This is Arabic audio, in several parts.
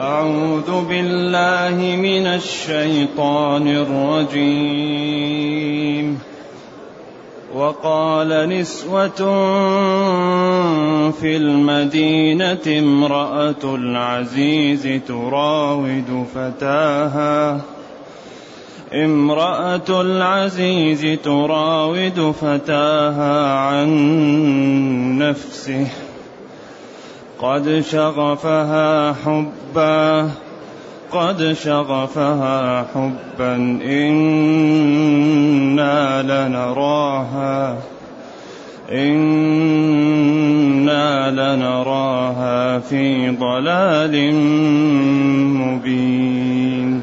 أعوذ بالله من الشيطان الرجيم. وقال نسوة في المدينة امرأة العزيز تراود فتاها. امرأة العزيز تراود فتاها عن نفسه. قد شغفها حبا قد شغفها حبا إنا لنراها إنا لنراها في ضلال مبين.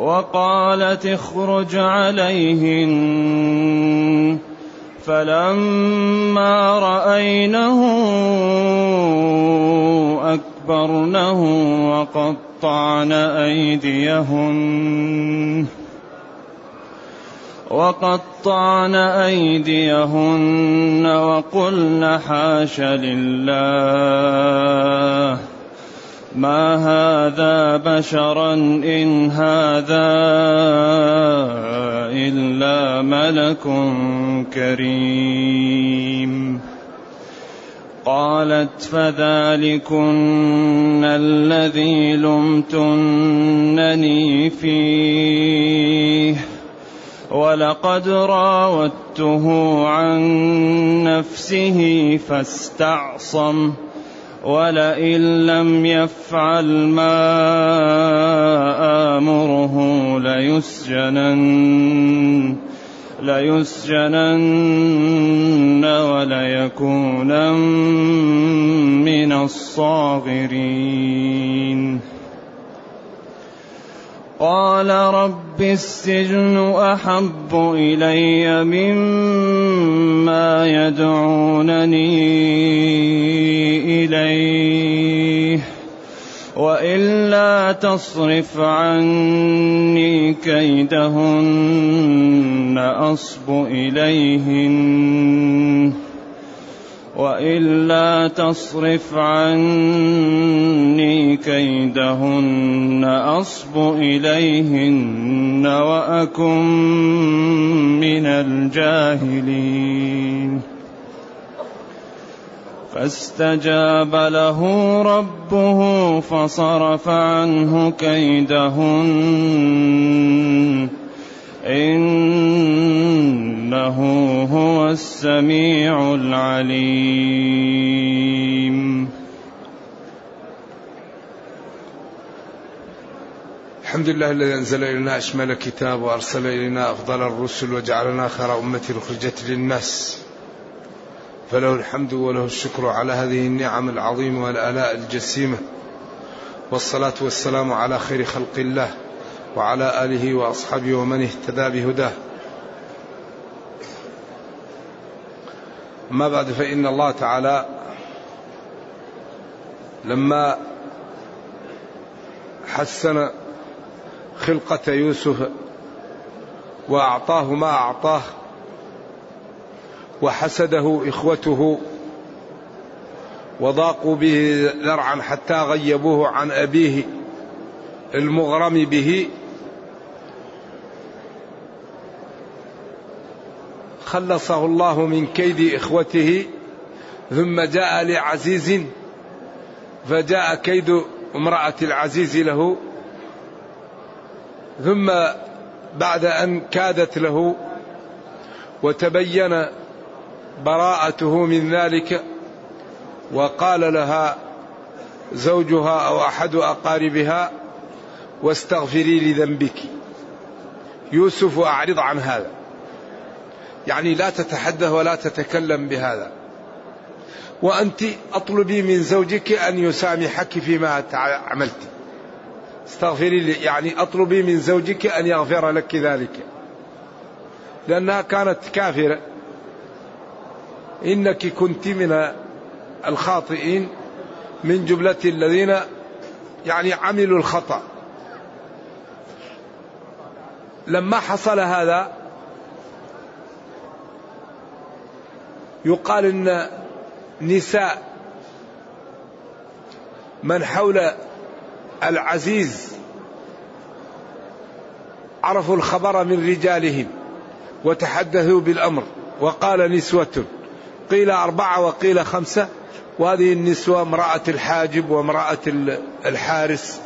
وقالت اخرج عليهن. فلما رأينه أكبرنه وقطعن أيديهن. وقطعن أيديهن وقلن حاش لله. ما هذا بشرا إن هذا إلا ملك كريم قالت فذلكن الذي لمتنني فيه ولقد راودته عن نفسه فاستعصم ولئن لم يفعل ما آمره ليسجنن ليسجنن وليكونن من الصاغرين. قال رب السجن أحب إلي مما يدعونني إليه وإلا تصرف عني كيدهن أصب إليهن وإلا تصرف عني كيدهن أصب إليهن وأكن من الجاهلين. فاستجاب له ربه فصرف عنه كيدهن. إنه هو السميع العليم. الحمد لله الذي أنزل إلينا أشمل كتاب وأرسل إلينا أفضل الرسل وجعلنا خير أمة أخرجت للناس. فله الحمد وله الشكر على هذه النعم العظيمة والآلاء الجسيمة. والصلاة والسلام على خير خلق الله وعلى آله وأصحابه ومن اهتدى بهداه. أما بعد فإن الله تعالى لما حسن خلقة يوسف وأعطاه ما أعطاه وحسده إخوته وضاقوا به ذرعا حتى غيبوه عن أبيه المغرم به خلصه الله من كيد إخوته ثم جاء لعزيز فجاء كيد امرأة العزيز له ثم بعد أن كادت له وتبين براءته من ذلك وقال لها زوجها أو أحد أقاربها واستغفري لذنبك. يوسف أعرض عن هذا. يعني لا تتحدث ولا تتكلم بهذا. وأنت أطلبي من زوجك أن يسامحك فيما عملت. استغفري لي يعني أطلبي من زوجك أن يغفر لك ذلك. لأنها كانت كافرة. إنك كنت من الخاطئين من جملة الذين يعني عملوا الخطأ. لما حصل هذا يقال إن نساء من حول العزيز عرفوا الخبر من رجالهم وتحدثوا بالأمر وقال نسوة قيل أربعة وقيل خمسة وهذه النسوة امرأة الحاجب وامرأة الحارس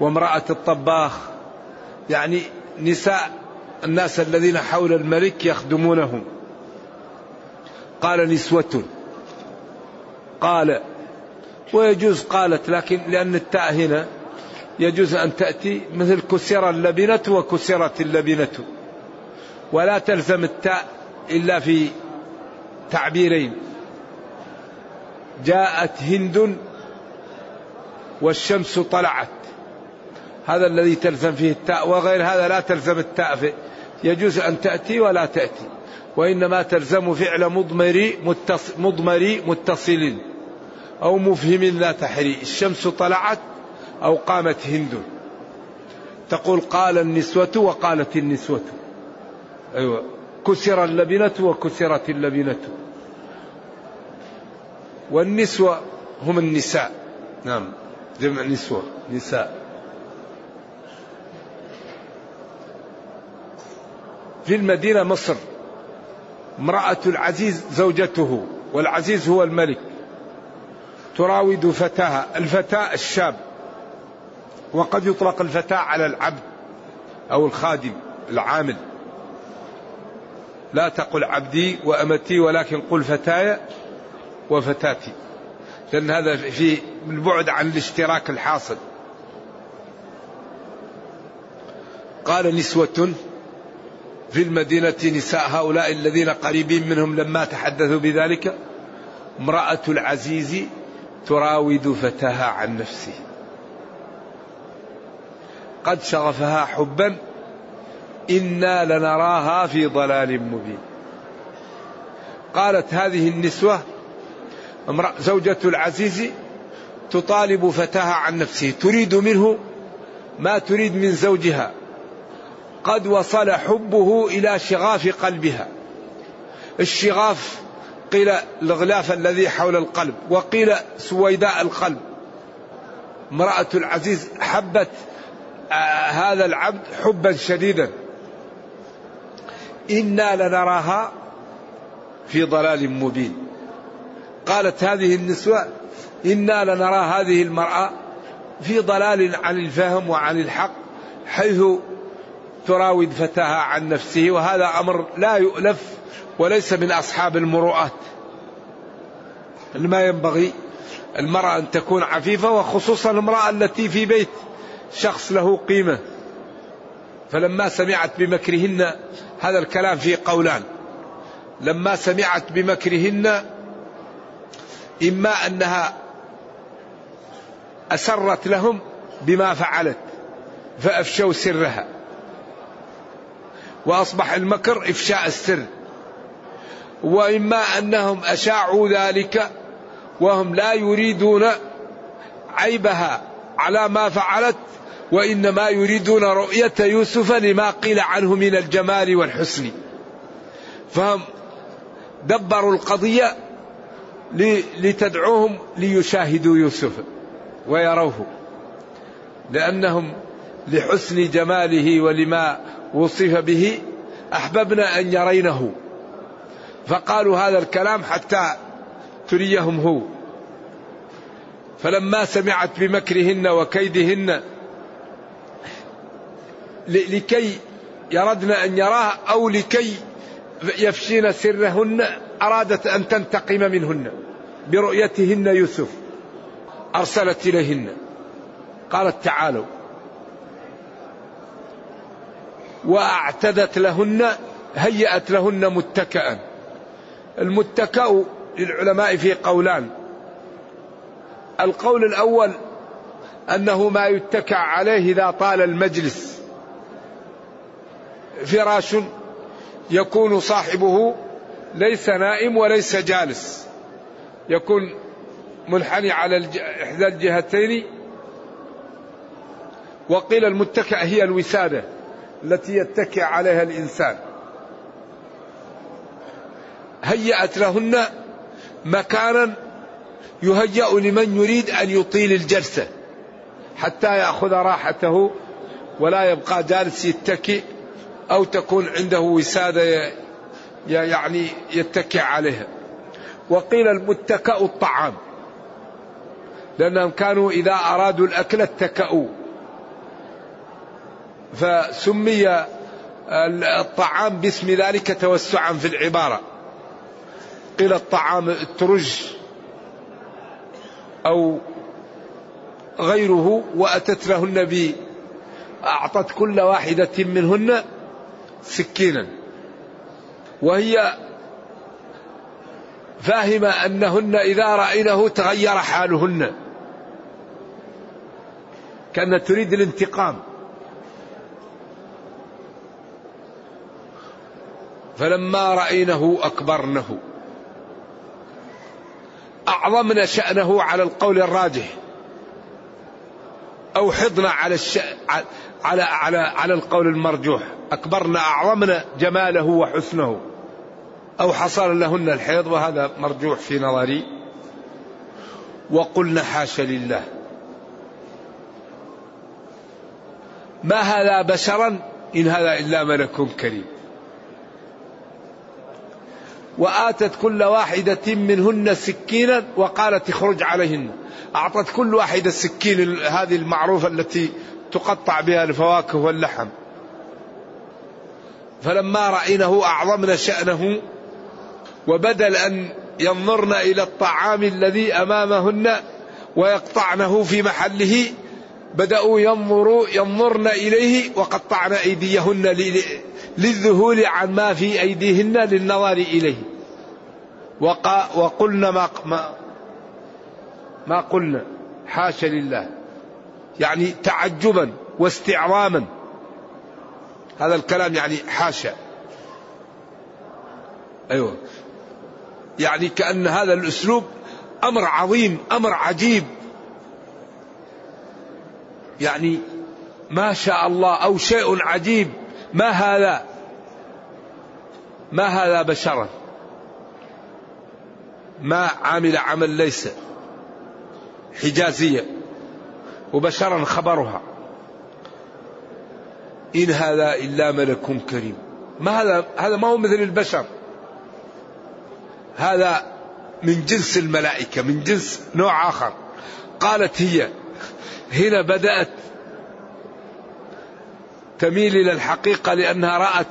وامرأة الطباخ يعني نساء الناس الذين حول الملك يخدمونهم قال نسوة. قال ويجوز قالت لكن لأن التاء هنا يجوز أن تأتي مثل كسر اللبنة وكسرت اللبنة. ولا تلزم التاء إلا في تعبيرين. جاءت هند والشمس طلعت. هذا الذي تلزم فيه التاء وغير هذا لا تلزم التاء فيه يجوز أن تأتي ولا تأتي. وإنما تلزم فعل مضمري متص مضمري متصل أو مفهم لا تحري. الشمس طلعت أو قامت هند. تقول قال النسوة وقالت النسوة. أيوة. كسر اللبنة وكسرت اللبنة. والنسوة هم النساء. نعم. جمع نسوة. نساء. في المدينة مصر امرأة العزيز زوجته والعزيز هو الملك. تراود فتاها الفتاة الشاب. وقد يطلق الفتاة على العبد أو الخادم العامل. لا تقل عبدي وأمتي ولكن قل فتاي وفتاتي. لأن هذا في البعد عن الاشتراك الحاصل. قال نسوة في المدينة نساء هؤلاء الذين قريبين منهم لما تحدثوا بذلك. امرأة العزيز تراود فتاها عن نفسه. قد شغفها حبا إنا لنراها في ضلال مبين. قالت هذه النسوة زوجة العزيز تطالب فتاها عن نفسه. تريد منه ما تريد من زوجها. قد وصل حبه إلى شغاف قلبها. الشغاف قيل الغلاف الذي حول القلب وقيل سويداء القلب. امرأة العزيز حبت آه هذا العبد حبا شديدا. إنا لنراها في ضلال مبين. قالت هذه النسوة إنا لنرى هذه المرأة في ضلال عن الفهم وعن الحق حيث تراود فتاها عن نفسه وهذا أمر لا يؤلف وليس من أصحاب المروءات. ما ينبغي المرأة أن تكون عفيفة وخصوصا المراه التي في بيت شخص له قيمة. فلما سمعت بمكرهن هذا الكلام فيه قولان. لما سمعت بمكرهن إما أنها أسرت لهم بما فعلت فأفشوا سرها وأصبح المكر إفشاء السر. وإما أنهم أشاعوا ذلك وهم لا يريدون عيبها على ما فعلت وإنما يريدون رؤية يوسف لما قيل عنه من الجمال والحسن. فهم دبروا القضية لتدعوهم ليشاهدوا يوسف ويروه لأنهم لحسن جماله ولما وصف به أحببنا أن يرينه. فقالوا هذا الكلام حتى تريهم هو. فلما سمعت بمكرهن وكيدهن لكي يردن أن يراه أو لكي يفشين سرهن أرادت أن تنتقم منهن برؤيتهن يوسف أرسلت إليهن. قالت تعالوا. وأعتدت لهن هيأت لهن متكئا. المتكأ للعلماء في قولان. القول الأول أنه ما يتكع عليه إذا طال المجلس. فراش يكون صاحبه ليس نائم وليس جالس. يكون منحني على إحدى الجهتين. وقيل المتكأ هي الوسادة. التي يتكئ عليها الإنسان. هيأت لهن مكانا يهيأ لمن يريد أن يطيل الجلسة حتى يأخذ راحته ولا يبقى جالس يتكئ أو تكون عنده وسادة يعني يتكئ عليها. وقيل المتكأ الطعام لأنهم كانوا إذا أرادوا الأكل اتكأوا. فسمي الطعام باسم ذلك توسعا في العبارة. قيل الطعام الترج أو غيره وأتت له النبي. أعطت كل واحدة منهن سكينا. وهي فاهمة أنهن إذا رأينه تغير حالهن. كانت تريد الانتقام. فلما رأينه أكبرنه. أعظمنا شأنه على القول الراجح. أو حضنا على الش... على على على القول المرجوح. أكبرنا أعظمنا جماله وحسنه. أو حصل لهن الحيض وهذا مرجوح في نظري. وقلنا حاش لله. ما هذا بشرا؟ إن هذا إلا ملك كريم. وآتت كل واحدة منهن سكينا وقالت اخرج عليهن. أعطت كل واحدة السكين هذه المعروفة التي تقطع بها الفواكه واللحم. فلما رأينه أعظمنا شأنه وبدل أن ينظرن إلى الطعام الذي أمامهن ويقطعنه في محله بدأوا ينظروا ينظرن إليه وقطعن أيديهن للذهول عن ما في أيديهن للنظر إليه. وقلنا ما, ما, ما قلنا. حاشا لله. يعني تعجبا واستعظاما. هذا الكلام يعني حاشا. أيوه. يعني كأن هذا الأسلوب أمر عظيم أمر عجيب. يعني ما شاء الله أو شيء عجيب. ما هذا؟ ما هذا بشرا؟ ما عامل عمل ليس حجازية وبشرا خبرها. إن هذا إلا ملك كريم. ما هذا؟ هذا ما هو مثل البشر. هذا من جنس الملائكة من جنس نوع آخر. قالت هي هنا بدأت تميل إلى الحقيقة لأنها رأت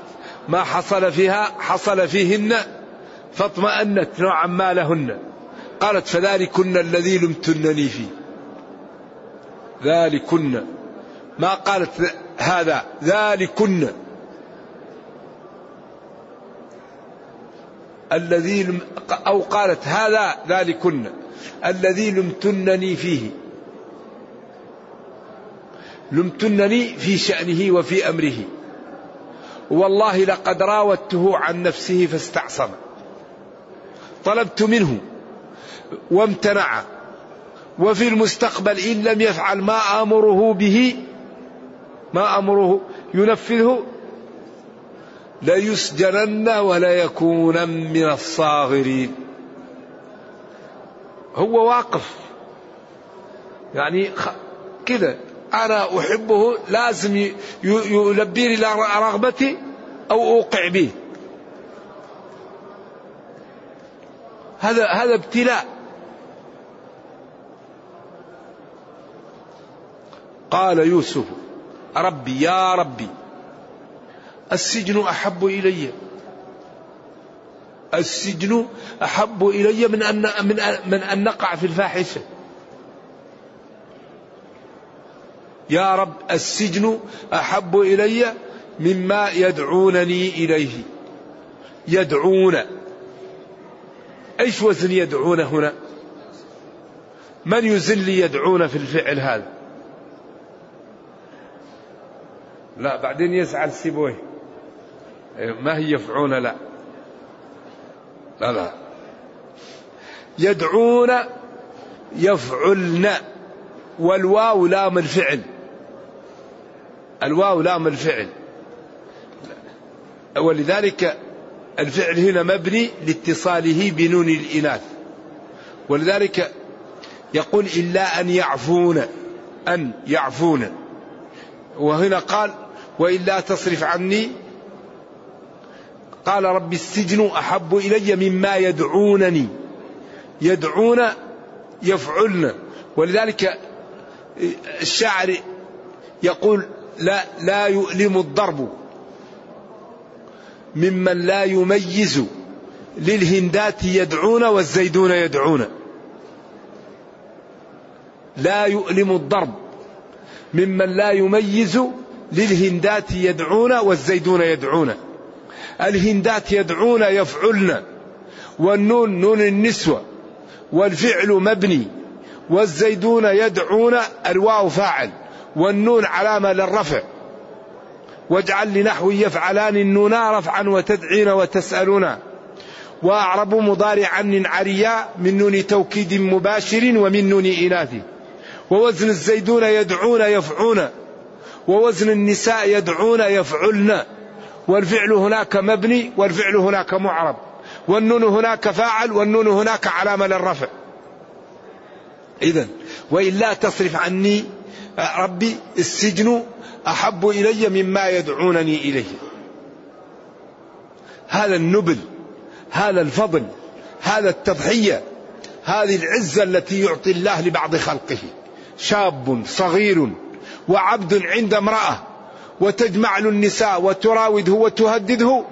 ما حصل فيها حصل فيهن فاطمأنت نوعا ما لهن. قالت فذلكن الذي لمتنني فيه. ذلكن. ما قالت هذا؟ ذلكن الذي أو قالت هذا ذلكن الذي لمتنني فيه. لمتنني في شأنه وفي أمره. والله لقد راودته عن نفسه فاستعصم. طلبت منه وامتنع. وفي المستقبل إن لم يفعل ما آمره به ما أمره ينفذه ليسجنن ولا يكون من الصاغرين. هو واقف. يعني كذا. أنا أحبه لازم يلبيني إلى رغبتي أو أوقع به. هذا هذا ابتلاء. قال يوسف ربي يا ربي السجن أحب إلي. السجن أحب إلي من ان من أن نقع في الفاحشة. يا رب السجن أحب إلي مما يدعونني إليه. يدعون. إيش وزن يدعون هنا؟ من يزل يدعون في الفعل هذا؟ لا بعدين يزعل سيبويه. ما هي يفعون؟ لا. لا لا. يدعون يفعلن والواو لام الفعل. الواو لام الفعل. ولذلك الفعل هنا مبني لاتصاله بنون الإناث. ولذلك يقول إلا أن يعفون أن يعفون. وهنا قال وإلا تصرف عني. قال رب السجن أحب إلي مما يدعونني. يدعون يفعلن. ولذلك الشاعر يقول لا لا يؤلم الضرب ممن لا يميز للهندات يدعون والزيدون يدعون. لا يؤلم الضرب ممن لا يميز للهندات يدعون والزيدون يدعون. الهندات يدعون يفعلن والنون نون النسوة والفعل مبني والزيدون يدعون الواو فاعل. والنون علامة للرفع. واجعل لنحو يفعلان النونا رفعا وتدعين وتسألون. وأعرب مضارعا عريا من نون توكيد مباشر ومن نون إناث. ووزن الزيدون يدعون يفعون. ووزن النساء يدعون يفعلن. والفعل هناك مبني والفعل هناك معرب. والنون هناك فاعل والنون هناك علامة للرفع. إذا وإلا تصرف عني ربي السجن أحب إلي مما يدعونني إليه. هذا النبل هذا الفضل هذا التضحية هذه العزة التي يعطي الله لبعض خلقه. شاب صغير وعبد عند امرأة وتجمع له النساء وتراوده وتهدده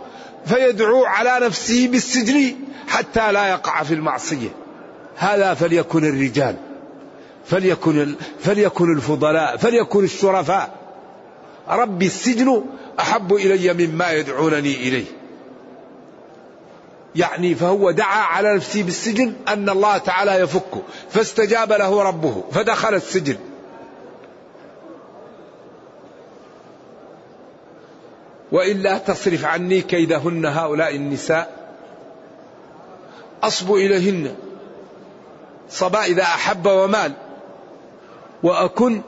فيدعو على نفسه بالسجن حتى لا يقع في المعصية. هذا فليكن الرجال. فليكن فليكن الفضلاء فليكن الشرفاء. ربي السجن أحب إلي مما يدعونني إليه. يعني فهو دعا على نفسه بالسجن أن الله تعالى يفكه فاستجاب له ربه فدخل السجن. وإلا تصرف عني كيدهن هؤلاء النساء. أصب إليهن. صبا إذا أحب ومال. وأكن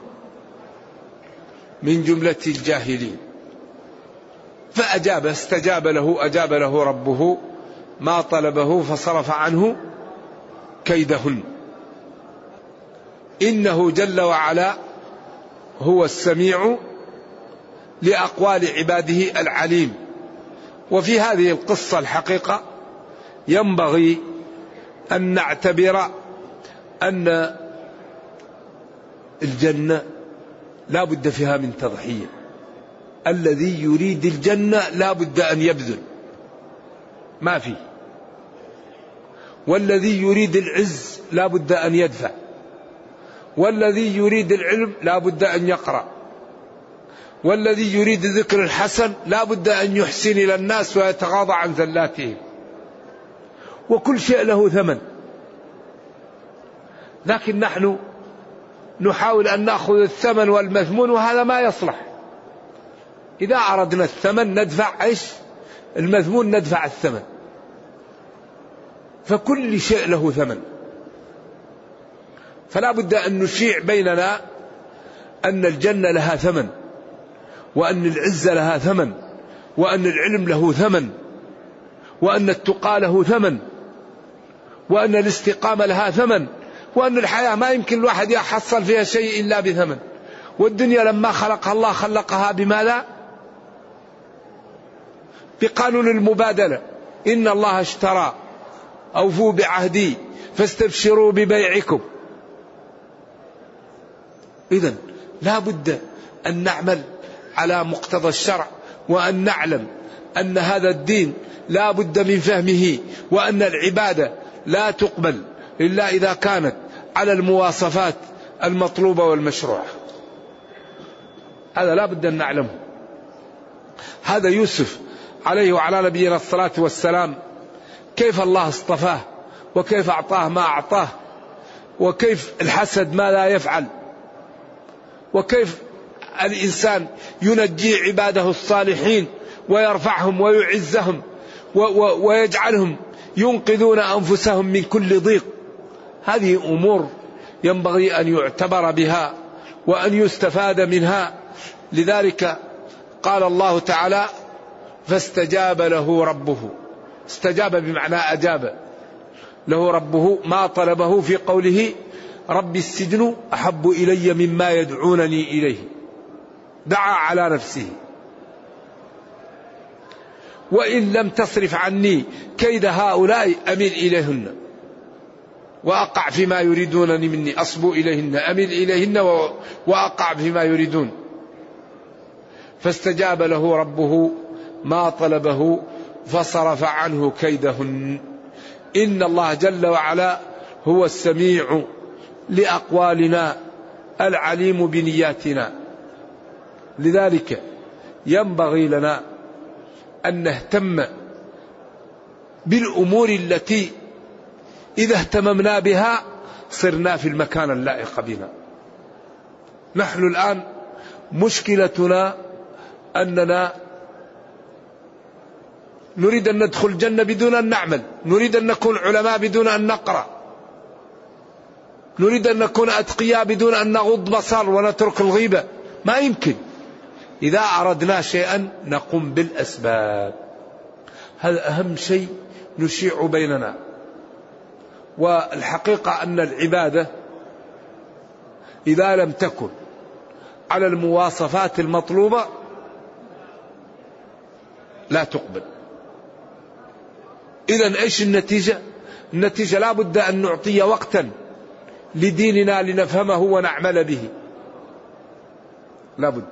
من جملة الجاهلين. فأجاب استجاب له أجاب له ربه ما طلبه فصرف عنه كيدهن. إنه جل وعلا هو السميع لأقوال عباده العليم. وفي هذه القصة الحقيقة ينبغي أن نعتبر أن الجنة لا بد فيها من تضحية. الذي يريد الجنة لا بد أن يبذل. ما في. والذي يريد العز لا بد أن يدفع. والذي يريد العلم لا بد أن يقرأ. والذي يريد ذكر الحسن لا بد أن يحسن إلى الناس ويتغاضى عن زلاتهم. وكل شيء له ثمن. لكن نحن نحاول أن نأخذ الثمن والمثمون وهذا ما يصلح. إذا أردنا الثمن ندفع إيش؟ المثمون ندفع الثمن. فكل شيء له ثمن. فلا بد أن نشيع بيننا أن الجنة لها ثمن وأن العزة لها ثمن وأن العلم له ثمن وأن التقى له ثمن وأن الاستقامة لها ثمن. وأن الحياة ما يمكن الواحد يحصل فيها شيء إلا بثمن. والدنيا لما خلقها الله خلقها بماذا؟ بقانون المبادلة. إن الله اشترى أوفوا بعهدي فاستبشروا ببيعكم. إذا لا بد أن نعمل على مقتضى الشرع وأن نعلم أن هذا الدين لا بد من فهمه وأن العبادة لا تقبل إلا إذا كانت على المواصفات المطلوبة والمشروعة. هذا لا بد أن نعلمه. هذا يوسف عليه وعلى نبينا الصلاة والسلام كيف الله اصطفاه وكيف أعطاه ما أعطاه وكيف الحسد ما لا يفعل وكيف الإنسان ينجي عباده الصالحين ويرفعهم ويعزهم ويجعلهم ينقذون أنفسهم من كل ضيق. هذه أمور ينبغي أن يعتبر بها وأن يستفاد منها. لذلك قال الله تعالى فاستجاب له ربه. استجاب بمعنى أجاب. له ربه ما طلبه في قوله رب السجن أحب إلي مما يدعونني إليه. دعا على نفسه. وإن لم تصرف عني كيد هؤلاء أمل إليهن. وأقع فيما يريدونني مني. أصبو إليهن أمل إليهن وأقع فيما يريدون. فاستجاب له ربه ما طلبه فصرف عنه كيدهن. إن الله جل وعلا هو السميع لأقوالنا العليم بنياتنا. لذلك ينبغي لنا أن نهتم بالأمور التي إذا اهتممنا بها صرنا في المكان اللائق بنا. نحن الآن مشكلتنا أننا نريد أن ندخل الجنة بدون أن نعمل نريد أن نكون علماء بدون أن نقرأ نريد أن نكون أتقياء بدون أن نغض بصر ونترك الغيبة. ما يمكن. إذا أردنا شيئا نقوم بالأسباب. هذا أهم شيء نشيع بيننا؟ والحقيقة أن العبادة إذا لم تكن على المواصفات المطلوبة لا تقبل. إذا إيش النتيجة؟ النتيجة لا بد أن نعطي وقتا لديننا لنفهمه ونعمل به. لا بد.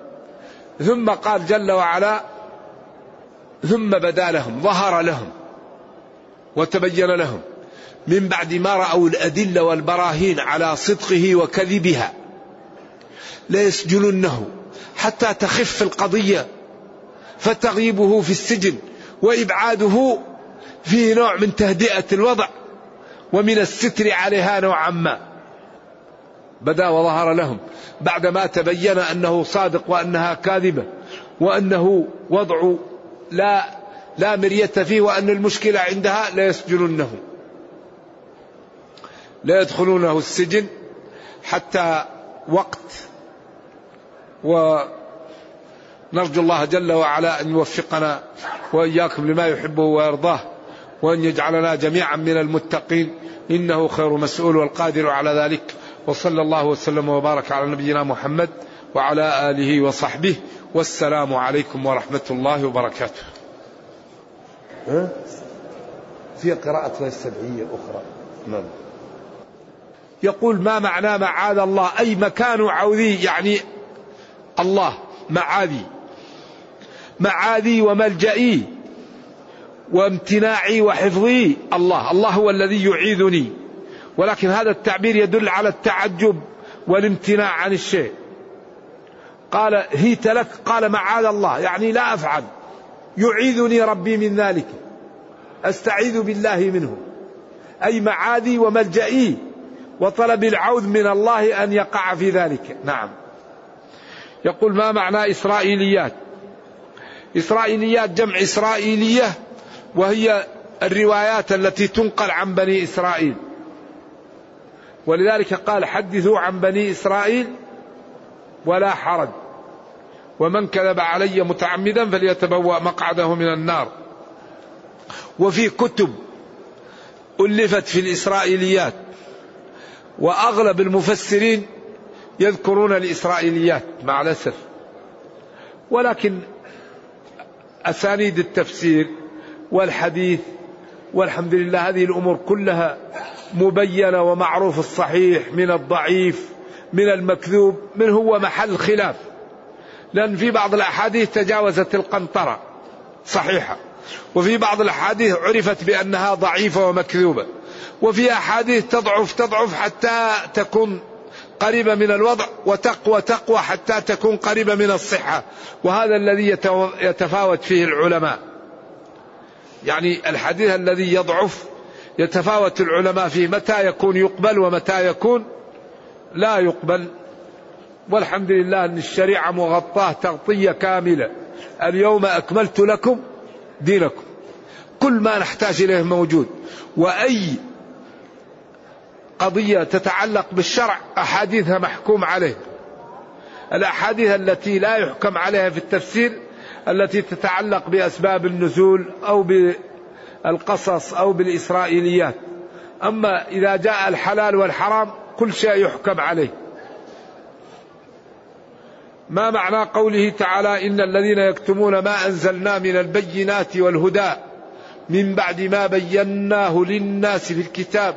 ثم قال جل وعلا ثم بدا لهم ظهر لهم وتبين لهم. من بعد ما رأوا الأدلة والبراهين على صدقه وكذبها. ليسجننه حتى تخف القضية فتغيبه في السجن وإبعاده فيه نوع من تهدئة الوضع ومن الستر عليها نوعا ما. بدا وظهر لهم بعدما تبين أنه صادق وأنها كاذبة وأنه وضع لا لا مرية فيه وأن المشكلة عندها لا يسجنونه لا يدخلونه السجن حتى وقت. ونرجو الله جل وعلا أن يوفقنا وإياكم لما يحبه ويرضاه وأن يجعلنا جميعا من المتقين. إنه خير مسؤول والقادر على ذلك. وصلى الله وسلم وبارك على نبينا محمد وعلى آله وصحبه. والسلام عليكم ورحمة الله وبركاته. في قراءة السبعية أخرى. نعم. يقول ما معنى معاذ الله؟ أي مكان عوذي يعني الله معاذي. معاذي وملجئي وامتناعي وحفظي الله. الله هو الذي يعيذني. ولكن هذا التعبير يدل على التعجب والامتناع عن الشيء. قال هيت لك قال معاذ الله. يعني لا أفعل. يعيذني ربي من ذلك. أستعيذ بالله منه. أي معاذي وملجئي. وطلب العوذ من الله أن يقع في ذلك. نعم. يقول ما معنى إسرائيليات؟ إسرائيليات جمع إسرائيلية وهي الروايات التي تنقل عن بني إسرائيل. ولذلك قال حدثوا عن بني إسرائيل ولا حرج. ومن كذب علي متعمدا فليتبوأ مقعده من النار. وفي كتب ألفت في الإسرائيليات. وأغلب المفسرين يذكرون الإسرائيليات مع الأسف. ولكن أسانيد التفسير والحديث والحمد لله هذه الأمور كلها مبينة ومعروف الصحيح من الضعيف من المكذوب من هو محل خلاف. لأن في بعض الأحاديث تجاوزت القنطرة صحيحة. وفي بعض الأحاديث عرفت بأنها ضعيفة ومكذوبة. وفي أحاديث تضعف تضعف حتى تكون قريبة من الوضع وتقوى تقوى حتى تكون قريبة من الصحة. وهذا الذي يتفاوت فيه العلماء. يعني الحديث الذي يضعف يتفاوت العلماء فيه متى يكون يقبل ومتى يكون لا يقبل. والحمد لله أن الشريعة مغطاة تغطية كاملة. اليوم أكملت لكم دينكم. كل ما نحتاج إليه موجود. وأي قضية تتعلق بالشرع أحاديثها محكوم عليه. الأحاديث التي لا يحكم عليها في التفسير التي تتعلق بأسباب النزول أو بالقصص أو بالإسرائيليات. أما إذا جاء الحلال والحرام كل شيء يحكم عليه. ما معنى قوله تعالى إن الذين يكتمون ما أنزلنا من البينات والهدى من بعد ما بيناه للناس في الكتاب.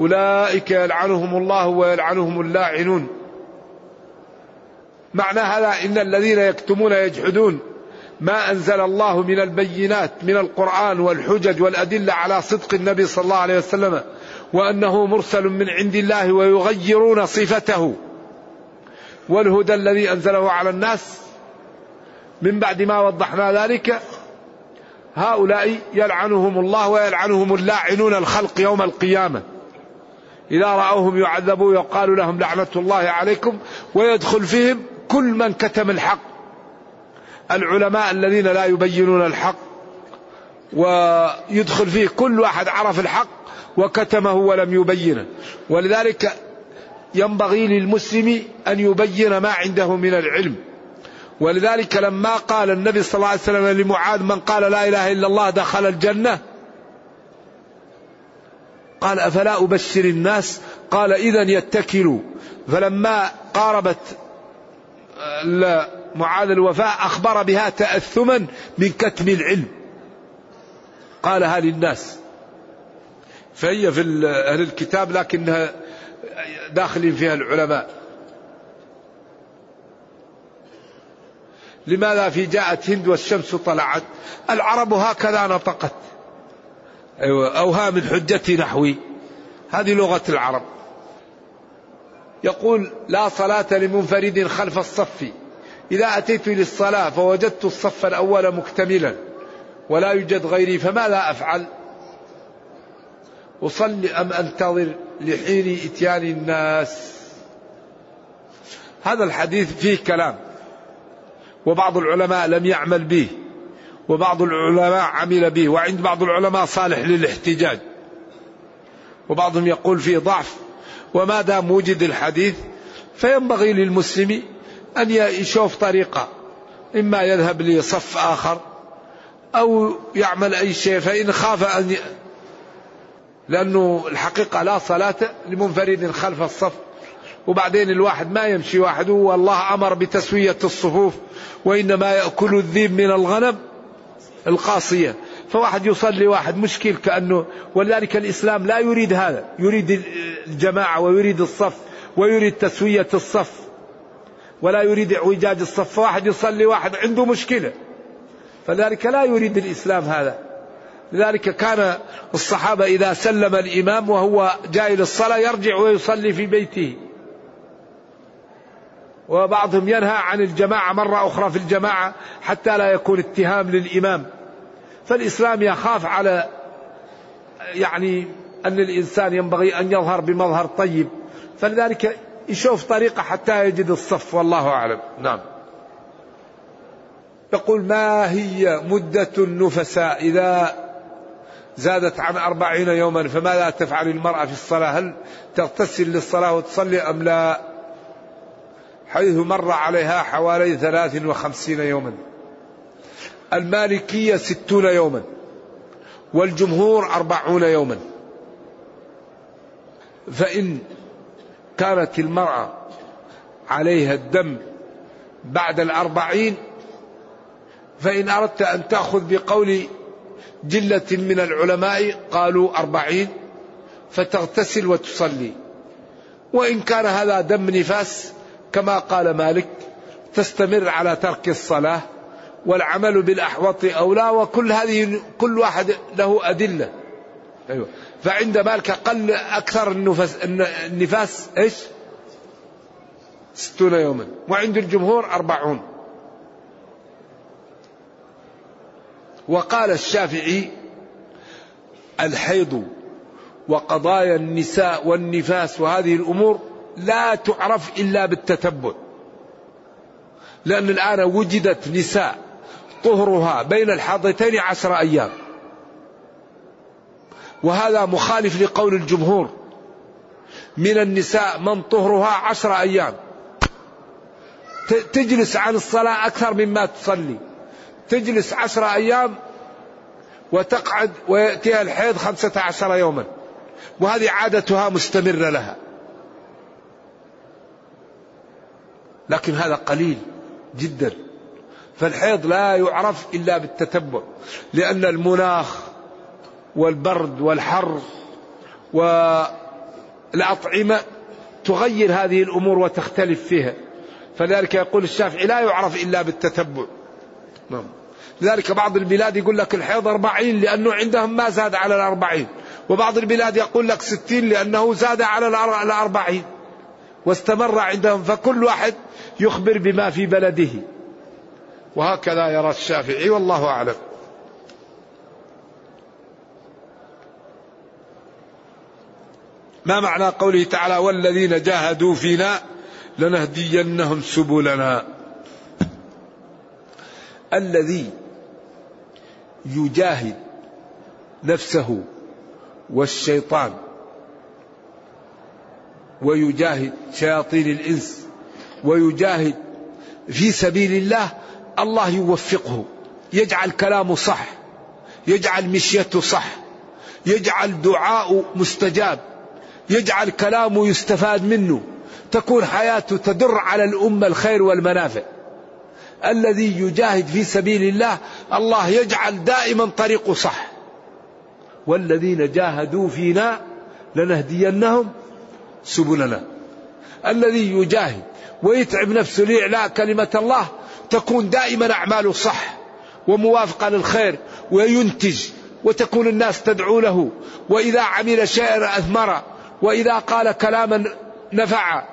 أولئك يلعنهم الله ويلعنهم اللاعنون. معنى هذا إن الذين يكتمون يجحدون. ما أنزل الله من البينات من القرآن والحجج والأدلة على صدق النبي صلى الله عليه وسلم وأنه مرسل من عند الله ويغيرون صفته. والهدى الذي أنزله على الناس. من بعد ما وضحنا ذلك هؤلاء يلعنهم الله ويلعنهم اللاعنون الخلق يوم القيامة. إذا رأوهم يعذبوا يقال لهم لعنة الله عليكم ويدخل فيهم كل من كتم الحق. العلماء الذين لا يبينون الحق ويدخل فيه كل واحد عرف الحق وكتمه ولم يبينه. ولذلك ينبغي للمسلم أن يبين ما عنده من العلم. ولذلك لما قال النبي صلى الله عليه وسلم لمعاذ من قال لا إله إلا الله دخل الجنة قال أفلا أبشر الناس؟ قال إذا يتكلوا. فلما قاربت معاذ الوفاء أخبر بها تأثما من كتم العلم. قالها للناس. فهي في أهل الكتاب لكنها داخلين فيها العلماء. لماذا في جاءت هند والشمس طلعت؟ العرب هكذا نطقت. أيوة أوها من حجتي نحوي. هذه لغة العرب. يقول لا صلاة لمنفرد خلف الصف. إذا أتيت للصلاة فوجدت الصف الأول مكتملا ولا يوجد غيري فماذا أفعل؟ أصلي أم أنتظر لحين إتيان الناس؟ هذا الحديث فيه كلام. وبعض العلماء لم يعمل به وبعض العلماء عمل به وعند بعض العلماء صالح للاحتجاج. وبعضهم يقول فيه ضعف وما دام وجد الحديث فينبغي للمسلم أن يشوف طريقة إما يذهب لصف آخر أو يعمل أي شيء فإن خاف أن ي... لأنه الحقيقة لا صلاة لمنفرد خلف الصف. وبعدين الواحد ما يمشي وحده والله أمر بتسوية الصفوف وإنما يأكل الذيب من الغنم القاصية. فواحد يصلي واحد مشكل كأنه ولذلك الإسلام لا يريد هذا يريد الجماعة ويريد الصف ويريد تسوية الصف ولا يريد إعوجاج الصف. فواحد يصلي واحد عنده مشكلة فذلك لا يريد الإسلام هذا. لذلك كان الصحابة إذا سلم الإمام وهو جاي للصلاة يرجع ويصلي في بيته. وبعضهم ينهى عن الجماعة مرة أخرى في الجماعة حتى لا يكون اتهام للإمام. فالإسلام يخاف على يعني أن الإنسان ينبغي أن يظهر بمظهر طيب. فلذلك يشوف طريقة حتى يجد الصف والله أعلم. نعم. يقول ما هي مدة النفساء إذا زادت عن أربعين يوما؟ فماذا تفعل المرأة في الصلاة؟ هل تغتسل للصلاة وتصلي أم لا؟ حيث مر عليها حوالي ثلاث وخمسين يوما. المالكية ستون يوما. والجمهور أربعون يوما. فإن كانت المرأة عليها الدم بعد الأربعين فإن أردت أن تأخذ بقول جلة من العلماء قالوا أربعين فتغتسل وتصلي. وإن كان هذا دم نفاس كما قال مالك تستمر على ترك الصلاة والعمل بالأحوط أولى وكل هذه كل واحد له أدلة. أيوة. فعند مالك قل أكثر النفس النفاس إيش؟ ستون يوما. وعند الجمهور أربعون. وقال الشافعي الحيض وقضايا النساء والنفاس وهذه الأمور لا تعرف إلا بالتتبع. لأن الآن وجدت نساء طهرها بين الحاضتين عشر أيام. وهذا مخالف لقول الجمهور. من النساء من طهرها عشر أيام. تجلس عن الصلاة أكثر مما تصلي. تجلس عشر أيام وتقعد ويأتيها الحيض خمسة عشر يوما. وهذه عادتها مستمرة لها. لكن هذا قليل جدا. فالحيض لا يعرف إلا بالتتبع لأن المناخ والبرد والحر والأطعمة تغير هذه الأمور وتختلف فيها. فذلك يقول الشافعي لا يعرف إلا بالتتبع. نعم. لذلك بعض البلاد يقول لك الحيض أربعين لأنه عندهم ما زاد على الأربعين وبعض البلاد يقول لك ستين لأنه زاد على الأربعين واستمر عندهم. فكل واحد يخبر بما في بلده. وهكذا يرى الشافعي والله أعلم. ما معنى قوله تعالى والذين جاهدوا فينا لنهدينهم سبلنا الذي يجاهد نفسه والشيطان ويجاهد شياطين الإنس ويجاهد في سبيل الله الله يوفقه. يجعل كلامه صح. يجعل مشيته صح. يجعل دعاءه مستجاب. يجعل كلامه يستفاد منه. تكون حياته تدر على الأمة الخير والمنافع. الذي يجاهد في سبيل الله الله يجعل دائما طريقه صح. والذين جاهدوا فينا لنهدينهم سبلنا. الذي يجاهد ويتعب نفسه لإعلاء كلمة الله تكون دائما أعماله صح وموافقة للخير وينتج وتكون الناس تدعو له. وإذا عمل شيئا أثمر وإذا قال كلاما نفع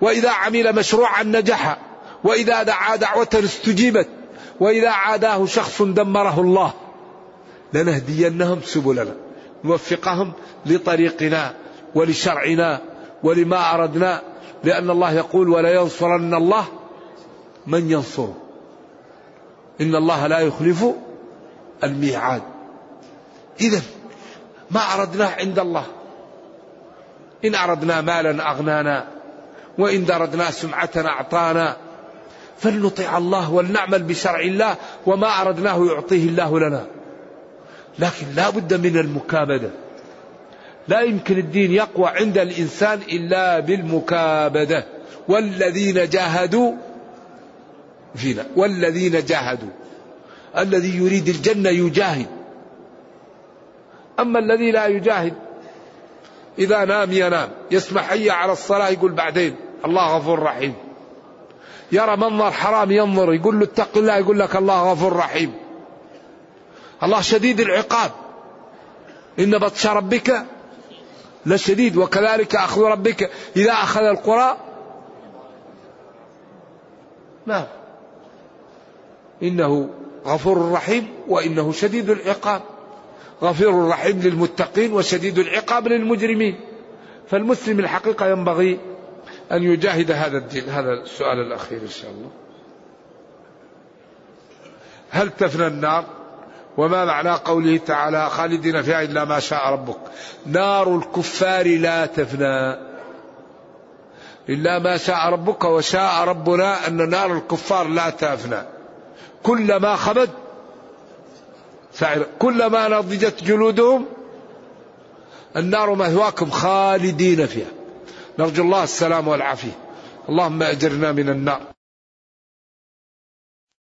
وإذا عمل مشروعا نجح وإذا دعا دعوة استجيبت وإذا عاداه شخص دمره الله. لنهدينهم سبلنا نوفقهم لطريقنا ولشرعنا ولما أردنا لأن الله يقول ولا ينصرن الله من ينصره. إن الله لا يخلف الميعاد. إذا ما أردناه عند الله. إن أردنا مالا أغنانا وإن أردنا سمعة أعطانا فلنطع الله ولنعمل بشرع الله وما أردناه يعطيه الله لنا. لكن لا بد من المكابدة. لا يمكن الدين يقوى عند الإنسان إلا بالمكابدة. والذين جاهدوا فينا. والذين جاهدوا. الذي يريد الجنة يجاهد. أما الذي لا يجاهد إذا نام ينام. يسمع حي على الصلاة يقول بعدين الله غفور رحيم. يرى منظر حرام ينظر يقول له اتق الله يقول لك الله غفور رحيم. الله شديد العقاب. إن بطش ربك لشديد وكذلك أخذ ربك إذا أخذ القرى. نعم. إنه غفور رحيم وإنه شديد العقاب. غفور رحيم للمتقين وشديد العقاب للمجرمين. فالمسلم الحقيقة ينبغي أن يجاهد هذا الدين. هذا السؤال الأخير إن شاء الله. هل تفنى النار؟ وما معنى قوله تعالى خالدين فيها إلا ما شاء ربك. نار الكفار لا تفنى. إلا ما شاء ربك وشاء ربنا أن نار الكفار لا تفنى. كلما خبت كلما نضجت جلودهم النار مثواكم خالدين فيها. نرجو الله السلام والعافية. اللهم أجرنا من النار.